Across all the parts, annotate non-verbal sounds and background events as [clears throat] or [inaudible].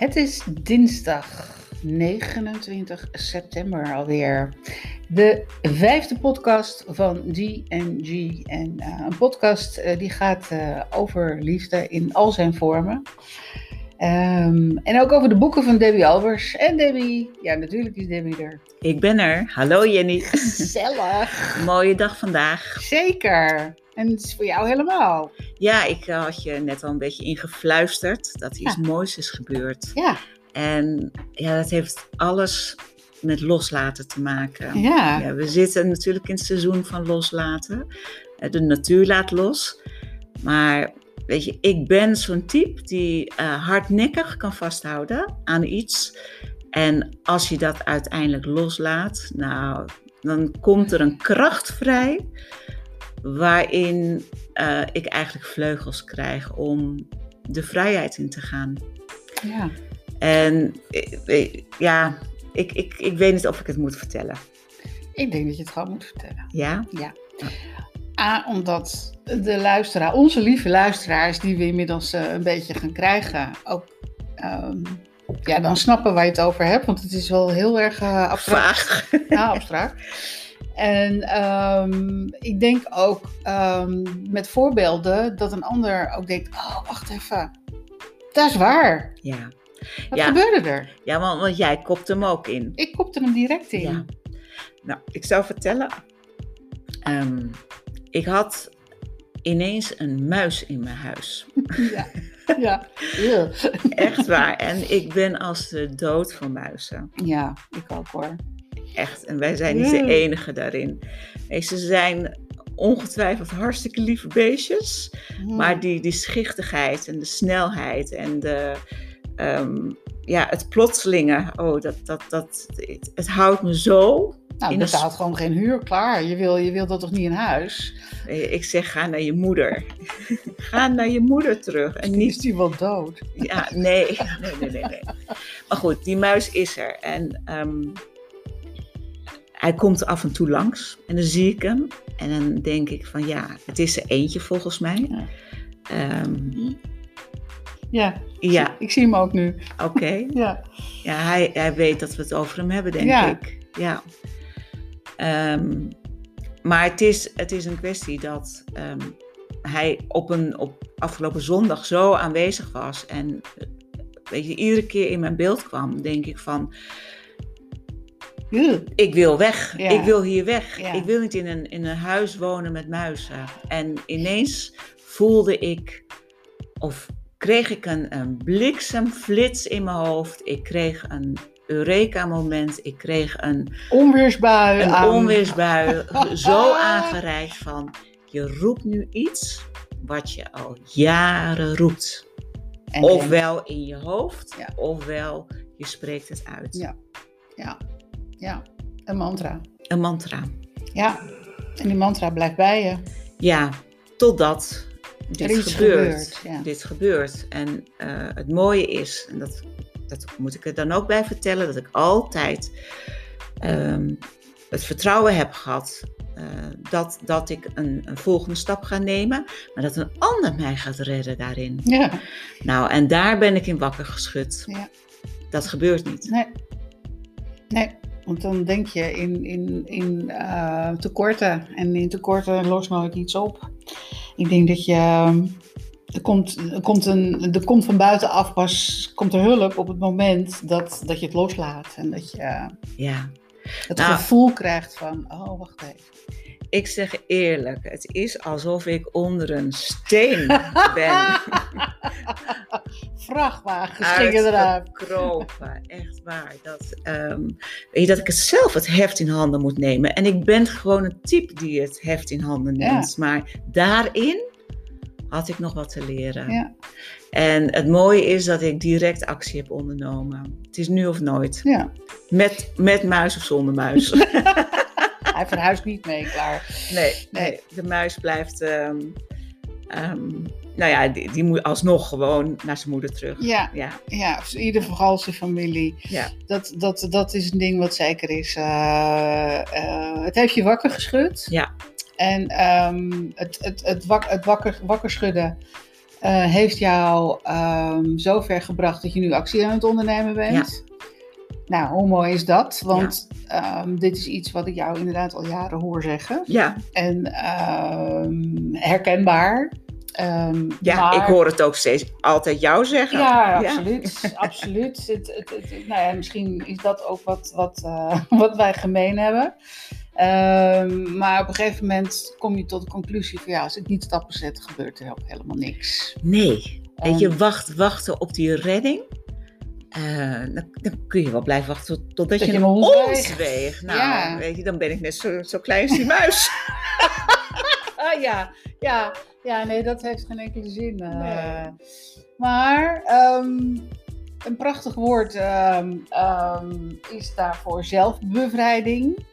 Het is dinsdag 29 september alweer. De vijfde podcast van DNG. En uh, een podcast uh, die gaat uh, over liefde in al zijn vormen. Um, en ook over de boeken van Debbie Albers. En Debbie, ja natuurlijk is Debbie er. Ik ben er. Hallo Jenny. Gezellig. [laughs] Mooie dag vandaag. Zeker. En het is voor jou helemaal. Ja, ik had je net al een beetje ingefluisterd dat iets ja. moois is gebeurd. Ja. En ja, dat heeft alles met loslaten te maken. Ja. ja. We zitten natuurlijk in het seizoen van loslaten. De natuur laat los. Maar weet je, ik ben zo'n type die uh, hardnekkig kan vasthouden aan iets. En als je dat uiteindelijk loslaat, nou, dan komt er een kracht vrij waarin uh, ik eigenlijk vleugels krijg om de vrijheid in te gaan. Ja. En ja, ik, ik, ik weet niet of ik het moet vertellen. Ik denk dat je het gewoon moet vertellen. Ja? Ja. A, omdat de luisteraar, onze lieve luisteraars, die we inmiddels uh, een beetje gaan krijgen, ook um, ja, dan snappen waar je het over hebt. Want het is wel heel erg uh, abstract. Vaag. [laughs] Ja, abstract. En um, ik denk ook um, met voorbeelden dat een ander ook denkt: oh, wacht even, dat is waar. Ja. Wat ja. gebeurde er? Ja, want, want, jij kopt hem ook in. Ik kopte hem direct in. Ja. Nou, ik zou vertellen. Um, ik had ineens een muis in mijn huis. [laughs] Ja. Ja. Echt waar. En ik ben als de dood van muizen. Ja, ik ook hoor. Echt. En wij zijn niet de enige daarin. Ze zijn ongetwijfeld hartstikke lieve beestjes. Mm. Maar die, die schichtigheid en de snelheid en de, um, ja, het plotselinge, oh, dat, dat, dat, het, het houdt me zo. Nou, je betaalt gewoon geen huur, klaar. Je wil, je wil dat toch niet in huis? Ik zeg, ga naar je moeder. [laughs] ga naar je moeder terug. En niet... Is die wel dood? Ja, nee. [laughs] nee, nee, nee, nee. Maar goed, die muis is er. En um, hij komt af en toe langs. En dan zie ik hem. En dan denk ik van, ja, het is er eentje volgens mij. Ja. Um, ja, ja. ik zie hem ook nu. Oké. Okay. [laughs] ja, ja hij, hij weet dat we het over hem hebben, denk ja. ik. Ja. Um, maar het is, het is een kwestie dat um, hij op, een, op afgelopen zondag zo aanwezig was. En weet je, iedere keer in mijn beeld kwam, denk ik van... Ik wil weg. Ja. Ik wil hier weg. Ja. Ik wil niet in een, in een huis wonen met muizen. En ineens voelde ik, of kreeg ik een, een bliksemflits in mijn hoofd. Ik kreeg een Eureka-moment. Ik kreeg een onweersbui. Een aan. onweersbui. [laughs] zo aangereikt van, je roept nu iets wat je al jaren roept. En ofwel in je hoofd, Ja. ofwel je spreekt het uit. Ja, ja, ja. Een mantra. Een mantra. Ja, en die mantra blijft bij je. Ja, totdat dit gebeurt. gebeurt, ja. Dit gebeurt. En uh, het mooie is, en dat, dat moet ik er dan ook bij vertellen, dat ik altijd um, het vertrouwen heb gehad uh, dat, dat ik een, een, volgende stap ga nemen, maar dat een ander mij gaat redden daarin. Ja. Nou, en daar ben ik in wakker geschud. Ja. Dat gebeurt niet. Nee. Nee. Want dan denk je in, in, in uh, tekorten. En in tekorten lost nooit iets op. Ik denk dat je. Er komt, er, komt een, er komt van buitenaf pas komt er hulp op het moment dat, dat je het loslaat. En dat je ja. het nou, gevoel krijgt van: oh, wacht even. Ik zeg eerlijk, het is alsof ik onder een steen [laughs] ben. Vrachtwagens gingen. Kropen, echt waar. Dat, um, weet je, dat ik het zelf het heft in handen moet nemen. En ik ben gewoon een type die het heft in handen neemt. Ja. Maar daarin had ik nog wat te leren. Ja. En het mooie is dat ik direct actie heb ondernomen. Het is nu of nooit. Ja. Met, met muis of zonder muis. [laughs] Hij verhuist niet mee, klaar. Nee, nee de muis blijft. Um, um, nou ja, die, die, moet alsnog gewoon naar zijn moeder terug. Ja, ja. ja in ieder geval zijn familie. Ja. Dat, dat, dat is een ding wat zeker is. Uh, uh, het heeft je wakker geschud. Ja. En um, het, het, het, wak, het wakker, wakker schudden eh, heeft jou um, zover gebracht dat je nu actie aan het ondernemen bent. Nou, hoe mooi is dat? Want ehm, dit is iets wat ik jou inderdaad al jaren hoor zeggen. Ja. En um, herkenbaar. Um, ja, ik hoor het ook steeds altijd jou zeggen. Ja, absoluut. [laughs] absoluut. Het, het, het, nou ja, misschien is dat ook wat, wat, uh, wat wij gemeen hebben. Um, maar op een gegeven moment kom je tot de conclusie van ja, als ik niet stappen zet, gebeurt er ook helemaal niks. Nee. En je wacht, wachten op die redding. Uh, dan, dan, kun je wel blijven wachten tot, totdat je, je een hond weegt. Nou, ja. weet je, dan ben ik net zo, zo klein als die muis. [laughs] ah, ja, ja, ja, nee, dat heeft geen enkele zin. Uh, nee. Maar um, een prachtig woord um, um, is daarvoor zelfbevrijding.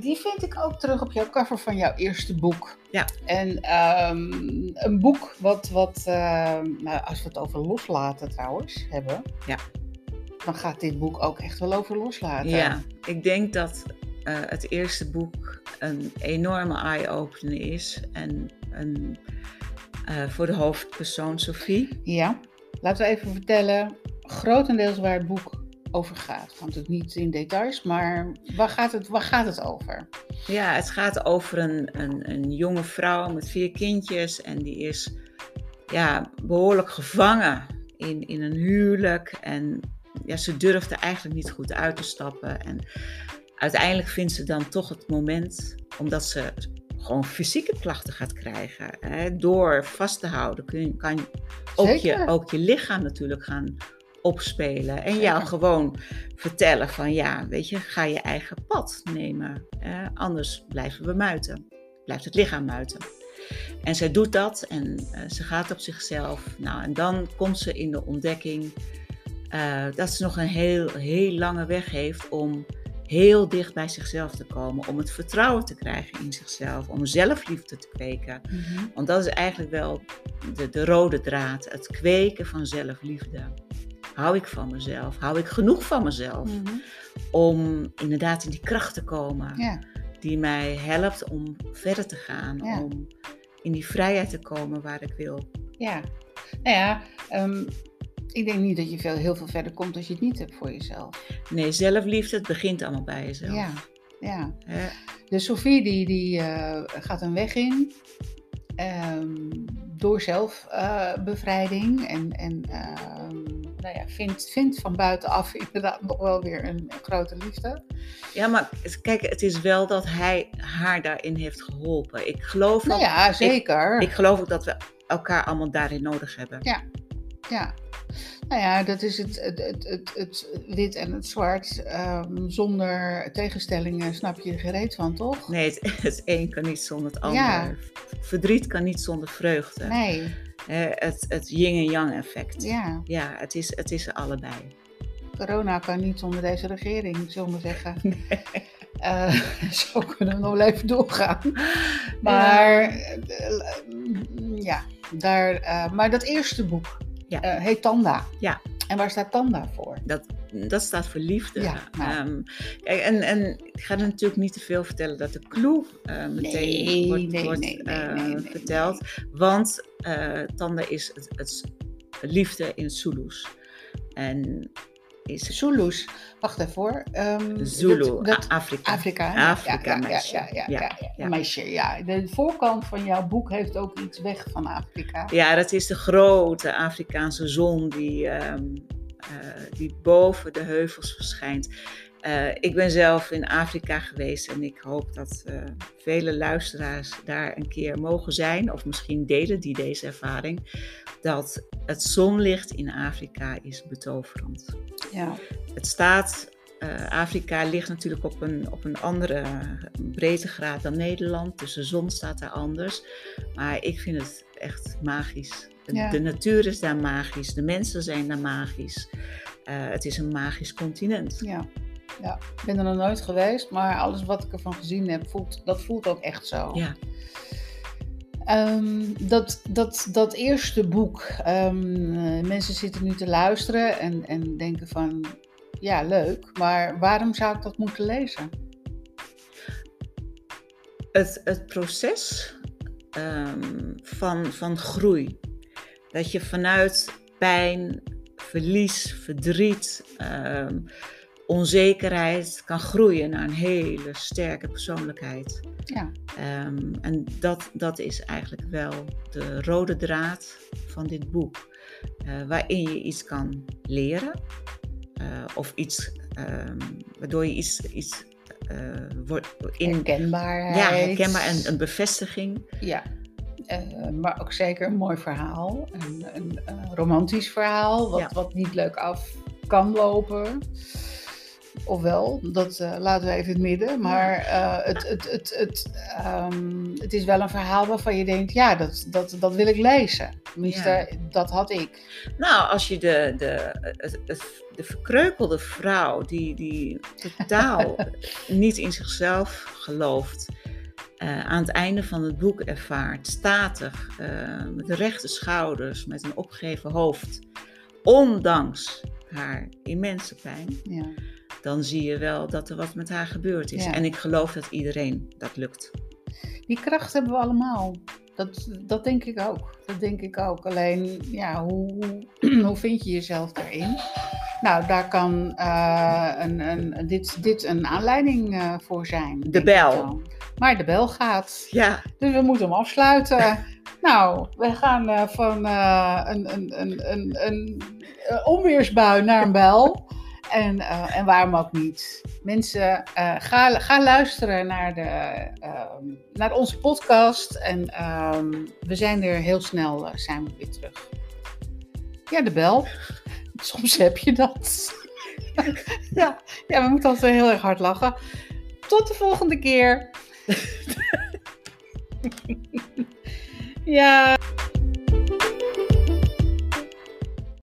Die vind ik ook terug op jouw cover van jouw eerste boek. Ja. En een boek wat, wat nou, als we het over loslaten trouwens hebben. Ja. Dan gaat dit boek ook echt wel over loslaten. Ja, ik denk dat uh, het eerste boek een enorme eye-opener is. En een, uh, voor de hoofdpersoon Sophie. Ja, laten we even vertellen grotendeels waar het boek over gaat. Want het niet in details, maar waar gaat het, waar gaat het over? Ja, het gaat over een, een, een jonge vrouw met vier kindjes. En die is ja, behoorlijk gevangen in, in een huwelijk. En ja, ze durfde eigenlijk niet goed uit te stappen. En uiteindelijk vindt ze dan toch het moment, omdat ze gewoon fysieke klachten gaat krijgen. Hè, door vast te houden kun, kan ook je, ook je lichaam natuurlijk gaan opspelen. En jou gewoon vertellen van ja, weet je, ga je eigen pad nemen. Hè, anders blijven we muiten. Blijft het lichaam muiten. En zij doet dat en uh, ze gaat op zichzelf. Nou, en dan komt ze in de ontdekking uh, dat ze nog een heel, heel lange weg heeft om heel dicht bij zichzelf te komen, om het vertrouwen te krijgen in zichzelf, om zelfliefde te kweken. Mhm. Want dat is eigenlijk wel de, de rode draad, het kweken van zelfliefde. Hou ik van mezelf? Hou ik genoeg van mezelf? Mhm. Om inderdaad in die kracht te komen. Ja. Die mij helpt om verder te gaan. Om in die vrijheid te komen waar ik wil. Ja, nou ja, um, ik denk niet dat je veel, heel veel verder komt als je het niet hebt voor jezelf. Nee, zelfliefde, het begint allemaal bij jezelf. Ja, ja. Dus Sophie die, die uh, gaat een weg in. Um, door zelfbevrijding. Uh, en en uh, nou ja, vindt, vindt van buitenaf [laughs] inderdaad nog wel weer een, grote liefde. Ja, maar kijk, het is wel dat hij haar daarin heeft geholpen. Ik geloof nou ja, zeker. Ik, ik geloof ook dat we elkaar allemaal daarin nodig hebben. Ja, ja. Nou ja, dat is het, het, het, het, het wit en het zwart. Um, zonder tegenstellingen snap je er gereed van, toch? Nee, het, [laughs] het een kan niet zonder het ander. Ja. Verdriet kan niet zonder vreugde. Nee. Uh, het, het yin en yang effect. Ja. Ja, het is, het is allebei. Corona kan niet zonder deze regering, zullen we zeggen. [laughs] Nee. Uh, [laughs] zo kunnen we nog even doorgaan. Maar ja, uh, ja daar, uh, maar dat eerste boek, ja. Heet Tanda. Ja. En waar staat Tanda voor? Dat, dat staat voor liefde. Ja, nou. um, kijk, en, en ik ga er natuurlijk niet te veel vertellen dat de clue uh, meteen nee, wordt, nee, wordt nee, uh, verteld. Want Tanda is het, het, liefde in Zulus. En is Zulus. Wacht even hoor. Um, Zulu, dat, Afrika. Afrika, Afrika ja, meisje. Ja, ja, ja, ja, meisje. Ja. De voorkant van jouw boek heeft ook iets weg van Afrika. Ja, dat is de grote Afrikaanse zon die, um, uh, die boven de heuvels verschijnt. Uh, ik ben zelf in Afrika geweest en ik hoop dat uh, vele luisteraars daar een keer mogen zijn, of misschien delen die deze ervaring, dat het zonlicht in Afrika is betoverend. Ja. Het staat, uh, Afrika ligt natuurlijk op een, op een andere breedtegraad dan Nederland, dus de zon staat daar anders. Maar ik vind het echt magisch. Ja. De natuur is daar magisch, de mensen zijn daar magisch. het is een magisch continent. Ja. Ja, ik ben er nog nooit geweest, maar alles wat ik ervan gezien heb, voelt, dat voelt ook echt zo. Ja. Um, dat, dat, dat eerste boek, um, mensen zitten nu te luisteren en, en denken van, ja leuk, maar waarom zou ik dat moeten lezen? Het, het proces ehm, van, van groei. Dat je vanuit pijn, verlies, verdriet, ehm, onzekerheid kan groeien naar een hele sterke persoonlijkheid. Ja. Ehm, en dat, dat is eigenlijk wel de rode draad van dit boek. eh, waarin je iets kan leren. eh, of iets ehm, waardoor je iets, iets eh, wordt in. Herkenbaarheid. Ja, herkenbaar en een bevestiging. Ja. Eh, maar ook zeker een mooi verhaal. Een, een, eh, romantisch verhaal, wat, Ja. wat niet leuk af kan lopen. Ofwel, dat eh, laten we even in het midden. Maar het, het, het, het, ehm, het is wel een verhaal waarvan je denkt, ja, dat, dat, dat wil ik lezen. Tenminste, Ja. dat had ik. Nou, als je de, de, het- de verkreukelde vrouw die, die totaal [laughs] niet in zichzelf gelooft, eh, aan het einde van het boek ervaart, statig, eh, met de rechte schouders, met een opgeheven hoofd, ondanks haar immense pijn, Ja. dan zie je wel dat er wat met haar gebeurd is. Ja. En ik geloof dat iedereen dat lukt. Die kracht hebben we allemaal. Dat, dat denk ik ook. Dat denk ik ook. Alleen, ja, hoe, hoe, [clears throat] vind je jezelf daarin? Nou, daar kan eh, een, een, dit, dit een aanleiding voor zijn. ik bel. Maar de bel gaat. Ja, Dus we moeten hem afsluiten. [laughs] nou, we gaan eh, van eh, een, een, een, een, een, eh, onweersbui naar een bel. En, eh, en waarom ook niet? Mensen, ga, ga luisteren naar, de, ehm, naar onze podcast. En ehm, we zijn er heel snel zijn we weer terug. Ja, de bel. [laughs] Soms heb je dat. [laughs] ja, ja, we moeten altijd heel erg hard lachen. Tot de volgende keer. Ja.